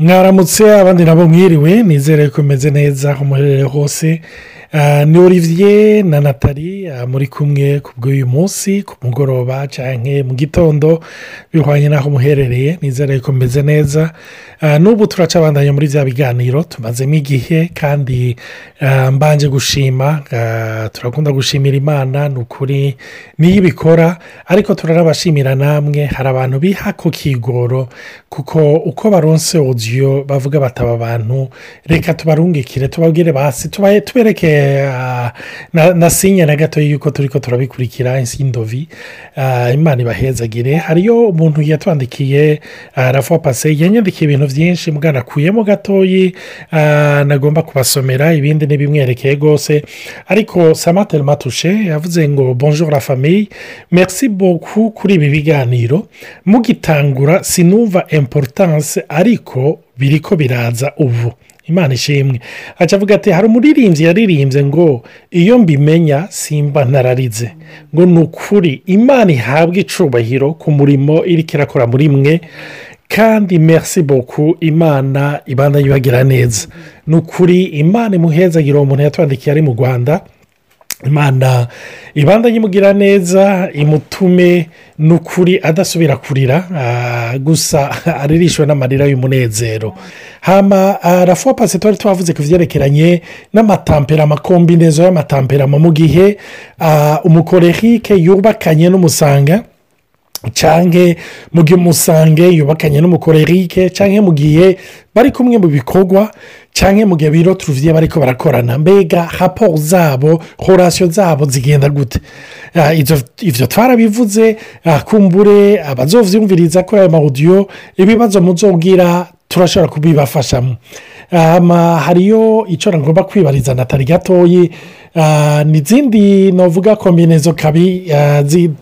mwaramutse abandi nabo mwiriwe nizere ko umeze neza aho muherereye hose. Ni olivier na natali muri kumwe ku bw'uyu munsi ku mugoroba cyangwa mu gitondo bihwanye n'aho muherereye nizere ko umeze neza. N'ubu turacabandanya muri bya biganiro tumazemo igihe kandi mbanje gushima turakunda gushimira imana ni ukuri niyo ibikora ariko turanabashimira namwe hari abantu biha ku kigoro kuko uko baronse odiyo bavuga bataba abantu reka tubarungikire tubabwire basi tubereke na sinye na gato yuko turi ko turabikurikira insindovi. Imana ibahezagire. Hariyo umuntu yatwandikiye rafuwa pase yanyandikiye ibintu byinshi mwanakuyemo gatoyi nagomba kubasomera ibindi ntibimwerekeye rwose. Ariko samateri matushe yavuze ngo bonjour la famille. Merci beaucoup kuri ibi biganiro. Mugitangura sinumva importance ariko biri ko biraza ubu. Imana ishimwe. Aca avuga ati hari umuririmbyi yaririmbye ngo iyo mbimenya simba ntararize ngo ni ukuri imana ihabwa icubahiro ku murimo iri kirakora muri mwe kandi merci boku imana ibanda yubagira neza. Ni ukuri imana imuhezagira uwo muntu yatwandikiye ari mu rwanda. Imana ibanda yimugira neza imutume ni ukuri adasubira kurira gusa aririshwe n'amarira y'umunezero. Hama rafuwa pasi twavuze ku byerekeranye n'amatampera amakombinezo y'amatampera mu gihe umukorehike yubakanye n'umusanga. Cyangwa mu gihe umusange yubakanye n'umukorerike cyangwa mu gihe bari kumwe mu bikorwa cyangwa mu gihe biro turuviye bari ko barakorana. Mbega raporo zabo horasiyo zabo zigenda gute. Ibyo twarabivuze kumbure abazobyumviriza kuri ayo mawudiyo ibibazo muzobwira turashobora kubibafashamo. Hariyo icyo ngomba kwibariza natali gatoyi. Ni izindi navuga kombinezo kabi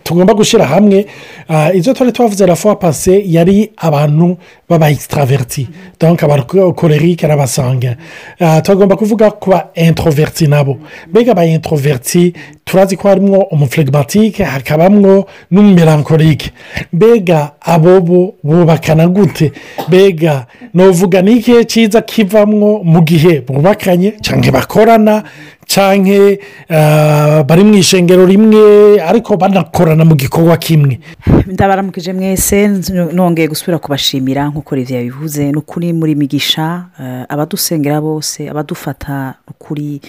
tugomba gushyira hamwe. Izo twari twavuze rafuwa pase yari abantu baba extraverti donka abakorerike n'abasanga tugomba kuvuga ku ba introverti nabo. Mbega aba introverti turazi ko harimo umuflegimatike hakabamwo n'umumelankorike mbega abo bo bubakana gute? Mbega ni ikihe cyiza kivamwo mu gihe bubakanye cyangwa bakorana cyangwa bari mu ishengero rimwe ariko banakorana mu gikorwa kimwe ndabaramukije mwese nongeye gusubira kubashimira nk'uko reviya yabivuze ni ukuri muri migisha abadusengera bose abadufata ukuri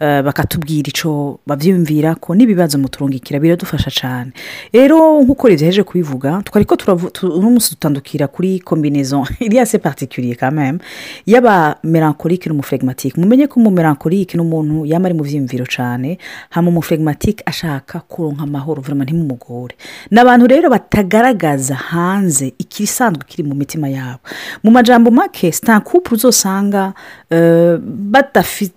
bakatubwira icyo babyiyumvira ko n'ibibazo muturungikira biradufasha cyane rero nk'uko reviya yaje kubivuga twari ko uno munsi dutandukira kuri kombinezo iriya se patikiriye kameme y'aba melankorike n'umuflegimatike mumenye ko umumelankorike ni umuntu yaba ari mu byiyumviro cyane hano umuflegimatike ashaka kuronka amahoro vurema ntimumugore. Ni abantu rero batagaragaza hanze ikisanzwe kiri mu mitima yabo. Mu majambo make sitakupu uzosanga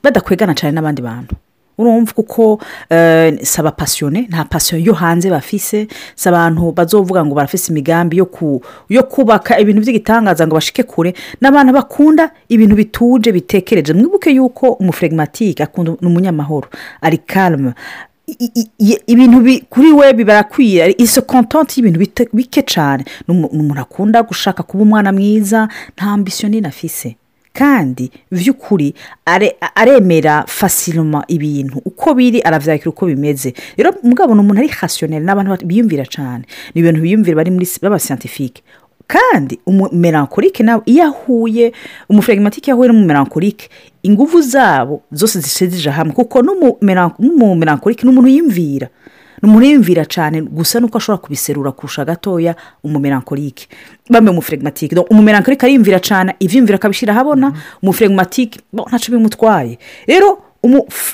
badakwegana cyane n'abandi bantu. Urumva kuko si abapasiyone nta pasiyo yo hanze bafise. Si abantu bazovuga ngo barafise imigambi yo kubaka ibintu by'igitangaza ngo bashike kure. Ni abantu bakunda ibintu bituje bitekereje. Mwibuke yuko umuflegimatike akunda ni umunyamahoro ari karama ibintu kuri we bibarakwiye iso kontenti y'ibintu bike cyane ni umuntu akunda gushaka kuba umwana mwiza nta ambisiyo nini afise kandi by'ukuri aremera fasiroma ibintu. Uko biri arabyakira uko bimeze. Rero mugabo ni umuntu ari hasiyoneri n'abantu biyumvira cyane ni ibintu biyumvira bari muri b'abasiyantifike kandi umumelankorike nawe iyo ahuye umuflegimatike yahuye n'umumelankorike ingufu zabo zose zisezije hamwe. Kuko n'umumelankorike ni umuntu yiyumvira ni umuntu yiyumvira cyane gusa nuko ashobora kubiserura kurusha gatoya umumelankorike bamwe umuflegimatike umumelankorike ariyumvira cyane ibyiyumvira akabishyira ahabona umuflegimatike ntacyo bimutwaye. Rero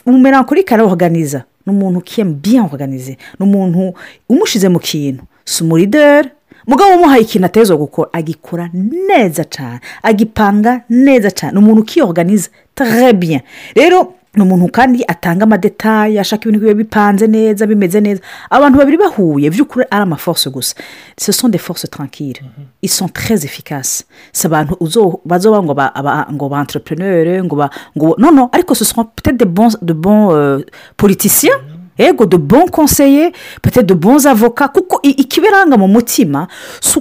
umumelankorike arawuhaganiza ni umuntu ukiyemo biyamuhaganize ni umuntu umushyize mu kintu. Si umurideri mugabo umuhaye ikintu ateza gukora agikora neza cyane. Agipanga neza cyane. Ni umuntu ukiyoganiza tarebiya rero ni umuntu kandi atanga amadetaye ashaka ibintu biba bipanze neza bimeze neza. Abantu babiri bahuye by'ukuri ari amaforce gusa. Ce sont des forces tranquille ils sont très efficaces. Si abantu bazoba ngo ngo ba entrepreneur ngo ba ngo no no ariko ce sont peut-être de bons de bons politiciens ego de bon konseye pete de bons avoka kuko ikibiranga mu mutima si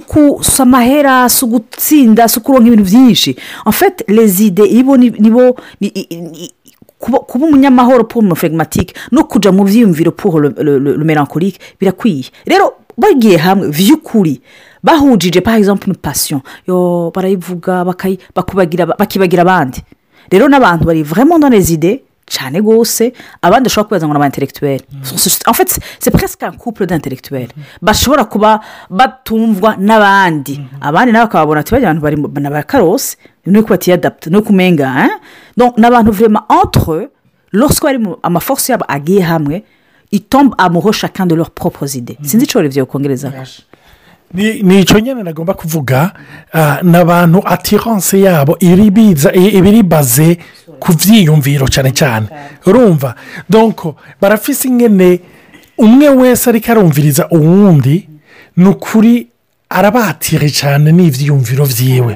amahera si ugutsinda si ukuronka ibintu byinshi. En fait les idées ibo ni- nibo ni- i- i- kuba umunyamahoro pour umufregimatike no kujya mu byiyumviro le melancholique birakwiye. Rero bagiye hamwe by'ukuri bahujije par exemple une passion. Yo barayivuga bakibagira abandi. Rero n'abantu bari dans les idées cyane rwose abandi bashobora kubaza ngo ni abaintellectuel en fait c'est presque un couple d'intellectuel bashobora kuba batumvwa n'abandi. Abandi nabo bakababona ati bajya abantu bari mu- ni uko batiyadapta ni uko donc ni abantu vraiment entre eux lorsque bari mu amaforce yabo agiye hamwe itombe amoureux chacun de leurs propres idées. Sinzi icyo byo kongereza ni icyo nyine nagomba kuvuga ni abantu atiranse yabo iri biza i- iba iri baze ku byiyumviro cyane cyane. Urumva? Donko barafise ingene umwe wese ariko arumviriza uwundi ni ukuri arabatire cyane n'ibyiyumviro byiwe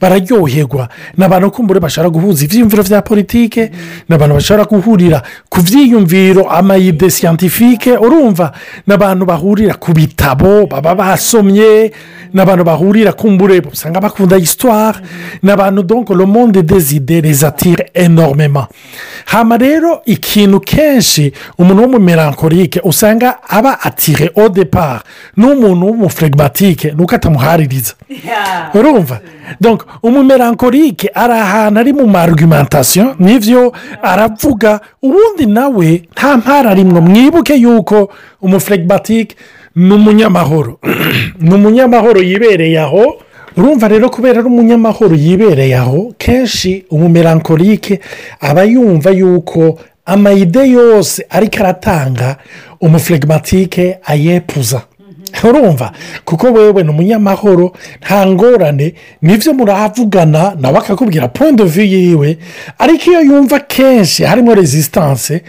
bararyoherwa. Ni abantu kumbure bashobora guhuza ibyiyumviro bya politike ni abantu bashobora guhurira ku byiyumviro amayide siyantifike urumva? Ni abantu bahurira ku bitabo baba basomye ni abantu bahurira kumbure usanga bakunda histoire. Ni abantu donko le monde des idées les attire enormement hama rero ikintu kenshi umuntu w'umumelankolike usanga aba atire au départ n'umuntu w'umufregimatike nuko atamuhaririza urumva? Donc umumelankolike ari ahantu ari mu marugumantasiyo ni byo aravuga ubundi nawe nta mpara rimwe mwibuke yuko umufregimatike ni umunyamahoro ni umunyamahoro yibereye aho. Urumva rero kubera ari umunyamahoro yibereye aho kenshi umumelankolike aba yumva yuko amayide yose ariko aratanga umufregimatike ayepuza. Urumva kuko wewe ni umunyamahoro nta ngorane ni byo murahavugana nawe akakubwira vue yiwe ariko iyo yumva kenshi harimo resistance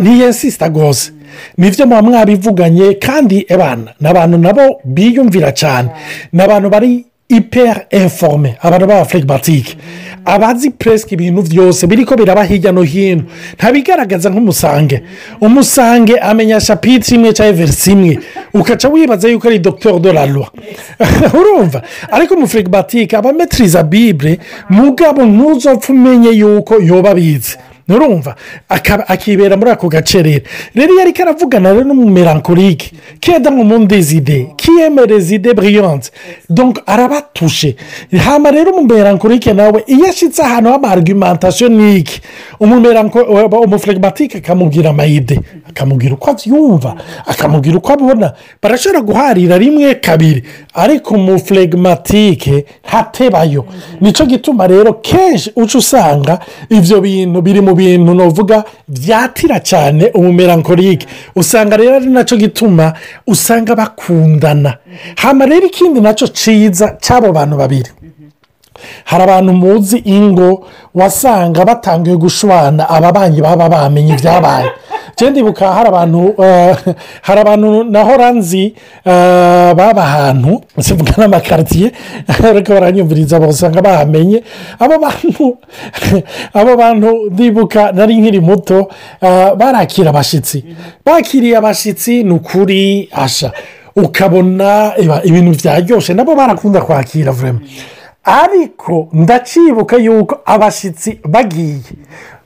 ntiyensisita rwose. Nibyo muba mwabivuganye kandi abana ni abantu nabo biyumvira cyane ni abantu bari iperi informe abantu b'abafregimatike abazi puresike ibintu byose biri ko biraba hirya no hino. Ntabigaragaza nk'umusange. Umusange amenya shapitire imwe cyangwa verisi imwe. Ukaca wibaza yuko ari dogiteri loi. Urumva? Ariko umufregimatike aba ametiriza bibure mugabo ntuzopfe umenye yuko yoba abizi. Nturumva akibera muri ako gace rero. Rero iyo ariko aravugana rero n'umumelankolike. Keda mu mundi zide. Kiyemere zide buriyonse donko arabatushe. Hano rero umumelankolike nawe iyo ashyitse ahantu h'amarugumantasiyo niki? Umufregimatike akamubwira amayide akamubwira uko abyumva akamubwira uko abibona barashobora guharira rimwe kabiri ariko umufregimatike ntatebayo. Nicyo gituma rero kenshi uca usanga ibyo bintu biri mu bintu navuga byatira cyane umumelankolike usanga rero ari na cyo gituma usanga bakundana. Hano rero ikindi na cyo cyiza cy'abo bantu babiri. Hari abantu muzi ingo wasanga batangiye gushwana ababanyi baba bamenye ibyabaye. Genda ibuka hari abantu hari abantu naho nzi baba ahantu zivuga n'amakaritsiye ariko baranyumviriza basanga bahamenye abo bantu abo bantu ndibuka nari nkiri muto barakira abashyitsi bakiriye abashyitsi ni ukuri asha. Ukabona ibintu byaryoshye nabo barakunda kwakira vurema ariko ndacibuka yuko abashyitsi bagiye.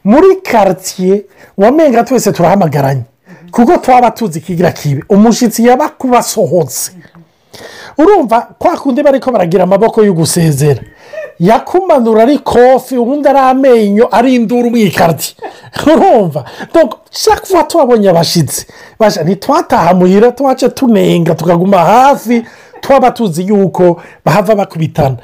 Muri karitsiye wamenga twese turahamagaranye kuko twaba tuzi ikigira kibi. Umushyitsi yaba kubasohotse. Urumva kwa kundi bari ko baragira amaboko yo gusezera. Yakumanura ari kofi ubundi ari amenyo ari induru mu ikaritsiye urumva? Shaka kuba tubabonye abashyitsi ntitwataha muhira twace tunenga tukaguma hafi twaba tuzi yuko bahava bakubitana.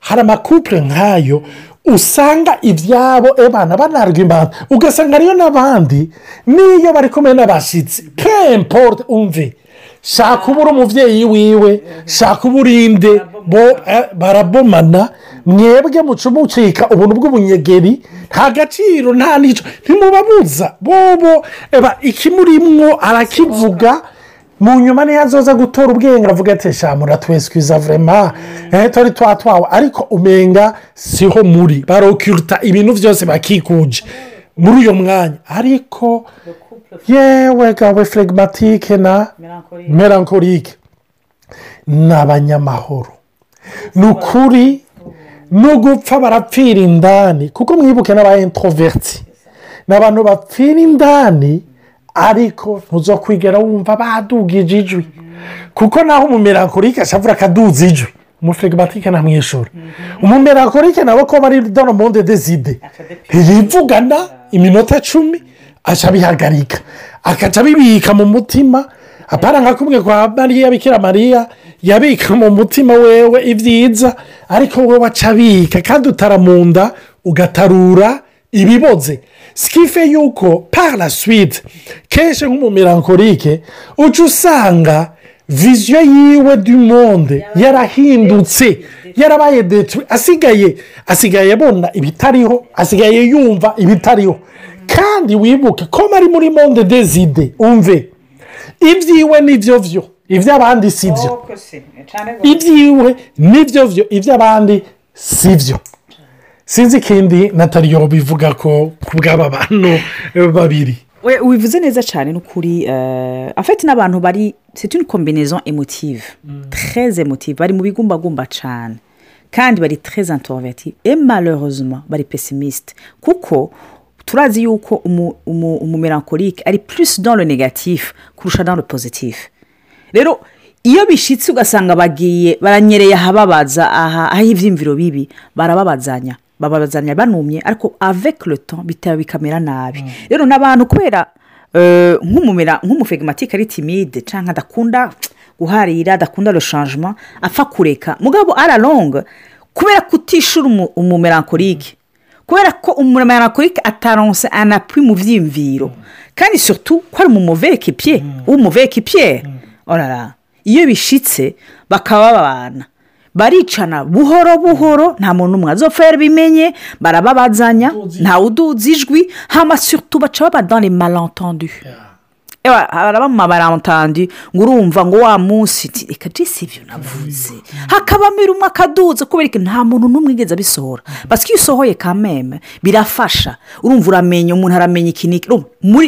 Hari amakupure nk'ayo usanga ibyabo ebana banarwimana ugasanga ariyo n'abandi n'iyo bari kumwe n'abashyitsi kemporute umve. Shaka uba uri umubyeyi wiwe shaka uba urinde barabomana. Mwebwe mucumucika ubuntu bw'ubunyegeri nta gaciro nta n'icyo ntimubabuza. Bobo ikimurimwo arakivuga mu nyuma niyo azoza gutora ubwenge avuga ati shamura tweswiza vurema turi twatwawe. Ariko umenga siho muri. Barokiruta ibintu byose bakikuje. Muri uyu mwanya. Ariko yewe gawe flegimatike na melankolike ni abanyamahoro ni ukuri no gupfa barapfira indani. Kuko mwibuke n'aba introverti. Ni abantu bapfira indani ariko ntuzo kwigera wumva badugije ijwi. Kuko naho umumerankorike ashavura akaduza ijwi. Umuflegimatike ntamwishyura umumerankorike nawe ko bari dono monde dezide yivugana iminota cumi abihagarika akaca abibika mu mutima. Apara nka kumwe kwa mariya bikira mariya yabika mu mutima wewe ibyiza ariko wowe aca abika kandi utaramunda ugatarura ibiboze. Sikife yuko para suite kenshi nk'umumerankorike uca usanga viziyo yiwe du monde yarahindutse yarabaye detwe asigaye asigaye abona ibitariho asigaye yumva ibitariho. Kandi wibuke ko ari muri monde dezide umve. Ibyiwe ni byo byo iby'abandi si byo ibyiwe ni byo byo iby'abandi si byo sinzi ikindi nataliyo bivuga ko ku bw'aba bantu babiri. Wivuze neza cyane ni ukuri afite n'abantu bari c'est une combinaison emotive très emotive bari mu bigumbagumba cyane. Kandi bari introverti et malheureusement bari pessimiste kuko turazi yuko umumerankorike ari plus dans le négatif kurusha dans le positif. Rero iyo bishyitse ugasanga bagiye baranyereye ahababaza aha ibyiyumviro bibi barababazanya. Babazanya banumye ariko avec le temps bitaba bikamera nabi. Rero n'abantu kubera nk'umufegimatike ari timide cyangwa adakunda guharira adakunda changement apfa kureka. Mugabo araronga kubera kutishura umumerankorike kubera ko umumerankorike ataronse anapwi mu byiyumviro kandi surtout ko ari umumuveke piye umuveke piye orara iyo bishyitse bakaba babana. Baricana buhoro buhoro nta muntu umwe azopfa yarabimenye barababazanya ntawe uduza ijwi hama surtout baca baba dans mu mabarantandi ngo urumva ngo wa munsi reka jisi ibyo navuze. Hakabamira umwe akaduza kubera ko nta muntu n'umwe wigeze abisohora. Basi iyo usohoye kameme birafasha. Urumva uramenya umuntu aramenya ikiniki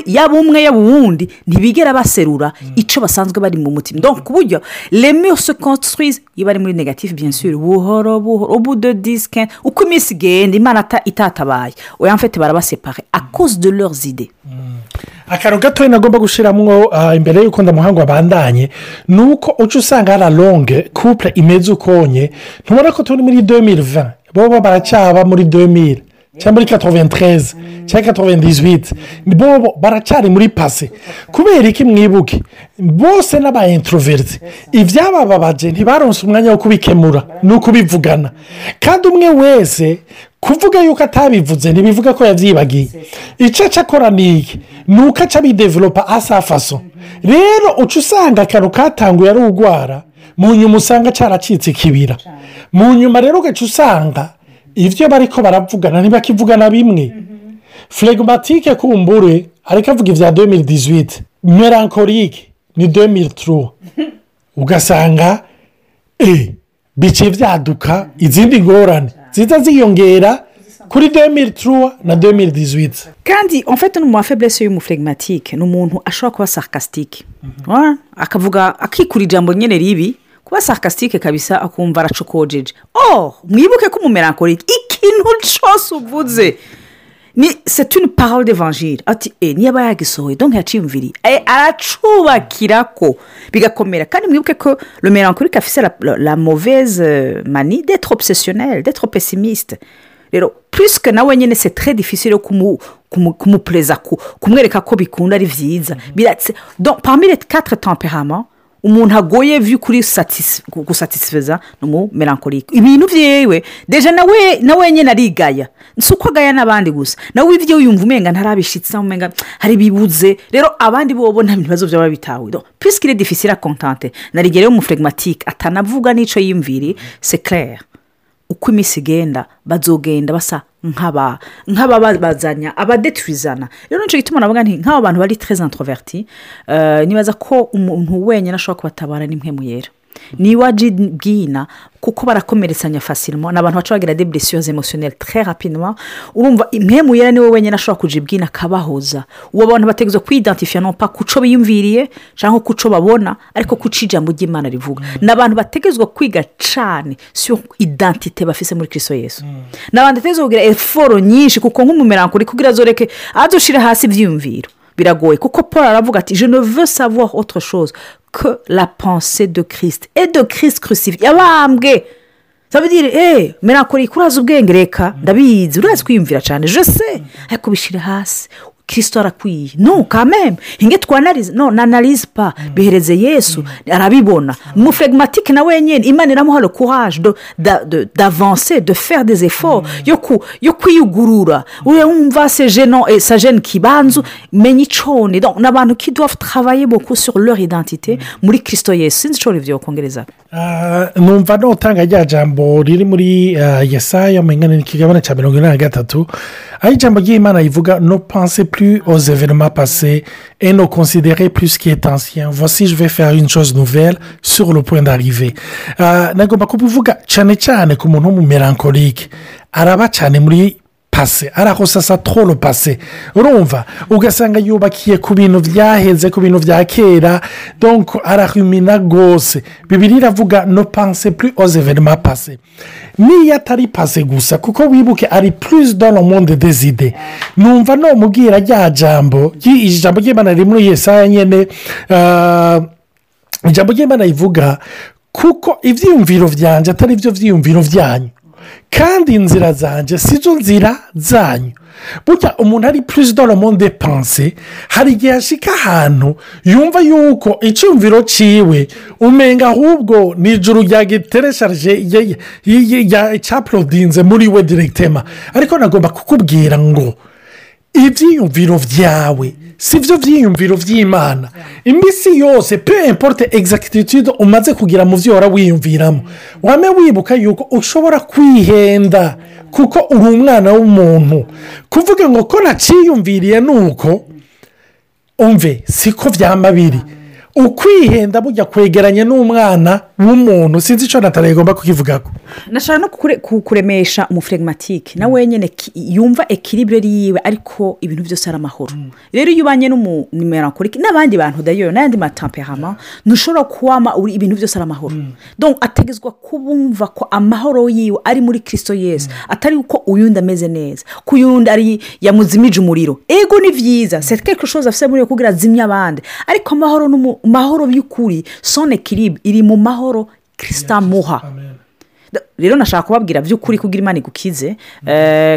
yaba umwe yaba uwundi ntibigera baserura icyo basanzwe bari mu mutima. Donc ku buryo reme se construise iyo bari muri negatifu byinshi buhoro buhoro ubu de disike uko iminsi igenda imana itatabaye. Oya mfite barabasepare a cause de leurs idées. Akantu gatoya nagomba gushyiramo imbere y'uko ndamuhanga wabandanye ni uko uca usanga hari longe couple imeze ukonye. Ntubona ko turi muri demiri va bo baracyaba muri demiri cyangwa muri katoventereze cyangwa katovendizwiti bo baracyari muri pase kubera iki mwibuke bose n'aba introverti ibyabababaje ntibaronse umwanya wo kubikemura ni ukubivugana kandi umwe wese kuvuga yuko atabivuze ntibivuga ko yabyibagiye icyo akora ni iki? Ni uko aca bidevelopa asafaso rero uca usanga akantu katanguye ari urwara mu nyuma usanga cyaracitse ikibira. Mu nyuma rero ugaca usanga ibyo bari ko baravugana ntibakivugana bimwe. Flegimatike kumbure ariko avuga ibya demiri dizwiti merankorike ni demiri turu ugasanga e bice byaduka izindi ngorane. Zihita ziyongera kuri demiri turu na demiri dizwiti kandi mfite no mu mafeburese y'umuflegimatike ni umuntu ashobora kuba sarikasitike akavuga akikura ijambo nyine ribi. Sarikasitike kabisa akumva aracokojeje oh mwibuke ko umumerankorike ikintu cyose uvuze. Ni setuni parole devanjire ati e niba yagisohoye donke yaciyumviriye aracubakira ko bigakomera. Kandi mwibuke ko rumerankorike afise la mauvaise mani d'etre obsesiyoneri d'etre pesimisite rero purisike nawe nyine se tere difficile yo kumupureza kumwereka ko bikunda ari byiza pamire katire temperama umuntu agoye by'ukuri gusatisifeza ni umumerankorike ibintu byewe deje nawe nawe nyine arigaya. Si uko agaya n'abandi gusa. Nawe ibyo yumva umenga ntarabishitse umenga hari ibibuze rero abandi bo nta bibazo byaba bitawe purisike iri difficile kontante narigere y'umuflegimatike atanavuga n'icyo yiyumviriye se claire uko iminsi igenda bazogenda basa nk'ababazanya abadeturizana rero ni cyo gituma navuga nti nk'aba bantu bari tereze introverti nibaza ko umuntu wenyine ashobora kubatabara n'imwe yera niba bwina kuko barakomeretsanya fasirimo ni abantu baca bagira deburesiyoze emosiyoneri tre rapidement. Urumva impemu yera ni we wenyine ashobora kuja ibwina akabahoza. Uwo bantu bategereza kwidantifiya no pa kuco biyumviriye cyangwa kuco babona ariko kuco ijambo ry'imana rivuga. Ni abantu bategerezwa kwiga cyane siyo idantite bafise muri kirisito yesu. Ni abantu bategerezwa kugira eforo nyinshi kuko nk'umumeranko kugira azoreke adushire hasi ibyiyumviro biragoye kuko paul aravuga ati je ne veux savoir autre chose que la pensée de christ et de christ crucifié yabambwe sabidire eee merakora urazi ubwenge reka ndabizi urazi kwiyumvira cyane jose ariko bishyire hasi kirisito arakwiye. No kameme hinge twanarize no nanarize pa. Bihereze yesu. Arabibona. Umufregimatike na wenyine imana iramuha le courage d'avancer de faire des efforts yo kwiyugurura. Wumva se jeno sa jene kibanzu menya icone. Ni abantu ki doivent travailler beaucoup sur leur identité muri kirisito yesu. Sinzi icyo rivyo kongereza numva notanga rya jambo riri muri yesaya mu ingana n'ikigabane cya mirongo ine na gatatu. Aho ijambo ry'imana rivuga no pense plus aux événements passés et ne considérez plus ce qui est ancien voici je vais faire une chose nouvelle sur le point d'arriver. Nagomba kubivuga cyane cyane ku muntu w'umumerankorike araba cyane muri pase arahosasa toro pase. Urumva ugasanga yubakiye ku bintu byaheze ku bintu bya kera. Donko arahumina rwose bibiri iravuga no panse puri oze verima pase niyo atari pase gusa kuko wibuke ari purize dono monde dezide numva numubwira rya jambo ijambo ry'imana muri yesaya nyine ijambo ry'imana rivuga kuko ibyiyumviro byanjye atari byo byiyumviro byanyu kandi inzira zanjye si zo nzira zanyu burya umuntu ari perezida wa monde panse hari igihe ashyika ahantu yumva yuko icyumviro cyiwe umenga ahubwo ni ijuru rya gitereshaje cyaporodinze muri we direkitema ariko nagomba kukubwira ngo ibyiyumviro byawe si byo byiyumviro by'imana iminsi yose pe importe egizagititude umaze kugira mu byo uhora wiyumviramo. Wame wibuka yuko ushobora kwihenda kuko uri umwana w'umuntu. Kuvuga ngo ko naciyumviriye ni uko umve siko byaba biri. Ukwihenda bujya kwegeranya n'umwana w'umuntu sinzi icyo natara igomba kukivugaho nashaka no kuremesha umufuregimatike na wenyine yumva ekiribure yiwe ariko ibintu byose ari amahoro. Rero iyo ubanye n'umumerankorike n'abandi bantu dayo n'ayandi matamperama ntushobora kuwama ibintu byose ari amahoro. Ategezwa kubumva ko amahoro yiwe ari muri kirisito yesi atari uko uyundi ameze neza. Ko uyundi ari yamuzimije umuriro. Ego ni byiza sekeke shoza afite muri kugira azimye abandi. Ariko amahoro mahoro y'ukuri sone kiribu iri mu mahoro kirisita muha. Rero nashaka kubabwira by'ukuri kugira imana igukize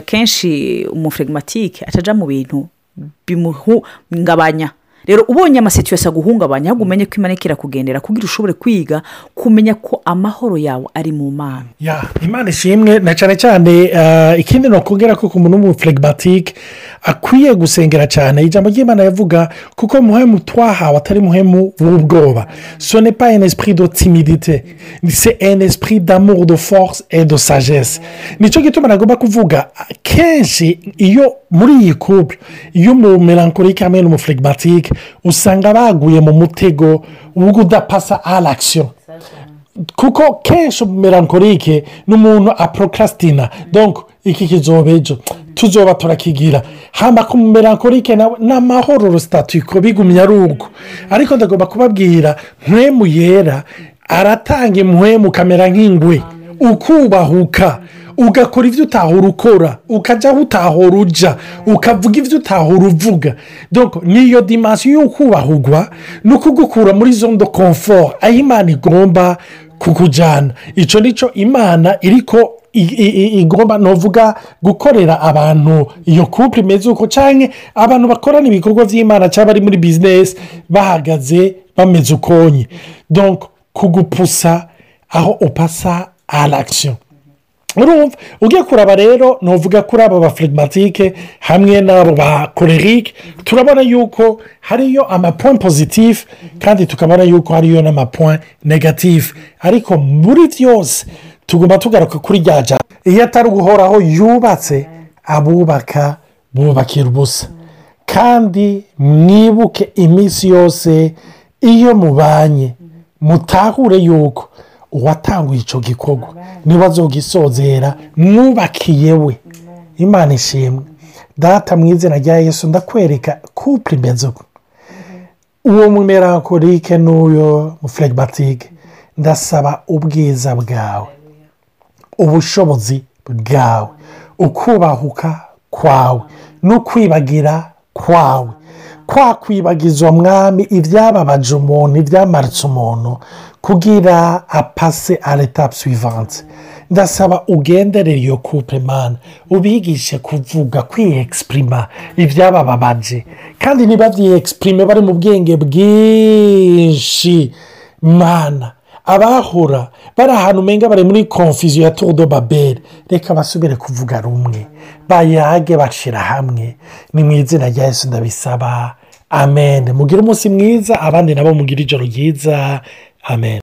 kenshi umufuregimatike atajya mu bintu bimuhungabanya rero ubonye amasituwesi aguhungabanya ahubwo umenye ko imana irakugendera kugira ushobore kwiga kumenya ko amahoro yawe ari mu mana. Imana ishimwe na cyane cyane ikindi ni ukubwira ko ku muntu w'umufuregimatike akwiye gusengera cyane. Ijambo ry'imana yavuga kuko muhemu twahawe atari muhemu w'ubwoba. Sone pa en esprit de timidite se en esprit d'amour de force et de sagesse. Nicyo gituma nagomba kuvuga kenshi iyo muri iyi couple iyo umumerankorike hamwe n'umufuregimatike usanga baguye mu mutego wo kudapasa arakisiyo kuko kenshi umumerankorike ni umuntu aporokasitina donko iki kizoba ejo. Tuzoba turakigira. Hamba ku mumerankorike nawe ni amahoro rusitatuko bigumye ari ubwo. Ariko ndagomba kubabwira mpwemu yera aratanga impwemu ukamera nk'ingwe. Ukubahuka ugakora ibyo utahora ukora. Ukajya aho utahora ujya ukavuga ibyo utahora uvuga. Niyo dimansiyo yo kubahugwa ni ukugukura muri zone de confort aho imana igomba kukujyana icyo ni cyo imana iriko igomba nuvuga gukorera abantu iyo couple imeze uko cyangwa abantu bakorana ibikorwa by'imana cyangwa bari muri bizinesi bahagaze bameze ukonye. Kugupusa aho upasa arakisiyo ugiye kuraba rero nuvuga kuri aba bafuregimatike hamwe n'abo ba korerike turabona yuko hariyo amapoint pozitifu kandi tukabona yuko hariyo n'amapoint negatifu ariko muri byose tugomba tugaruka kuri rya jambo iyo atari uguhoraho yubatse abubaka bubakira ubusa. Kandi mwibuke iminsi yose iyo mubanye mutahure yuko uwatanguye icyo gikorwa. Niba azogisozera mwubakiye we. Imana ishimwe. Data mu izina rya yesu ndakwereka kupure imeze uko uwo mumerankorike n'uyo mufuregibatike ndasaba ubwiza bwawe ubushobozi bwawe ukubahuka kwawe no kwibagira kwawe. Kwa kwibagiza mwami ibyababaje umuntu ibyamaritse umuntu kugira apase areta suivanse ndasaba ugenderere iyo coupe mana ubigishe kuvuga kwiyegisiprima ibyabababaje kandi niba byiyegisiprime bari mu bwenge bwinshi mana abahora bari ahantu umenga bari muri konfiziyo ya tudo babere reka basubire kuvuga rumwe. Bayage bashyira hamwe. Ni mu izina rya Yesu ndabisaba. Amen. Mugire umunsi mwiza abandi nabo mugire ijoro ryiza. Amen.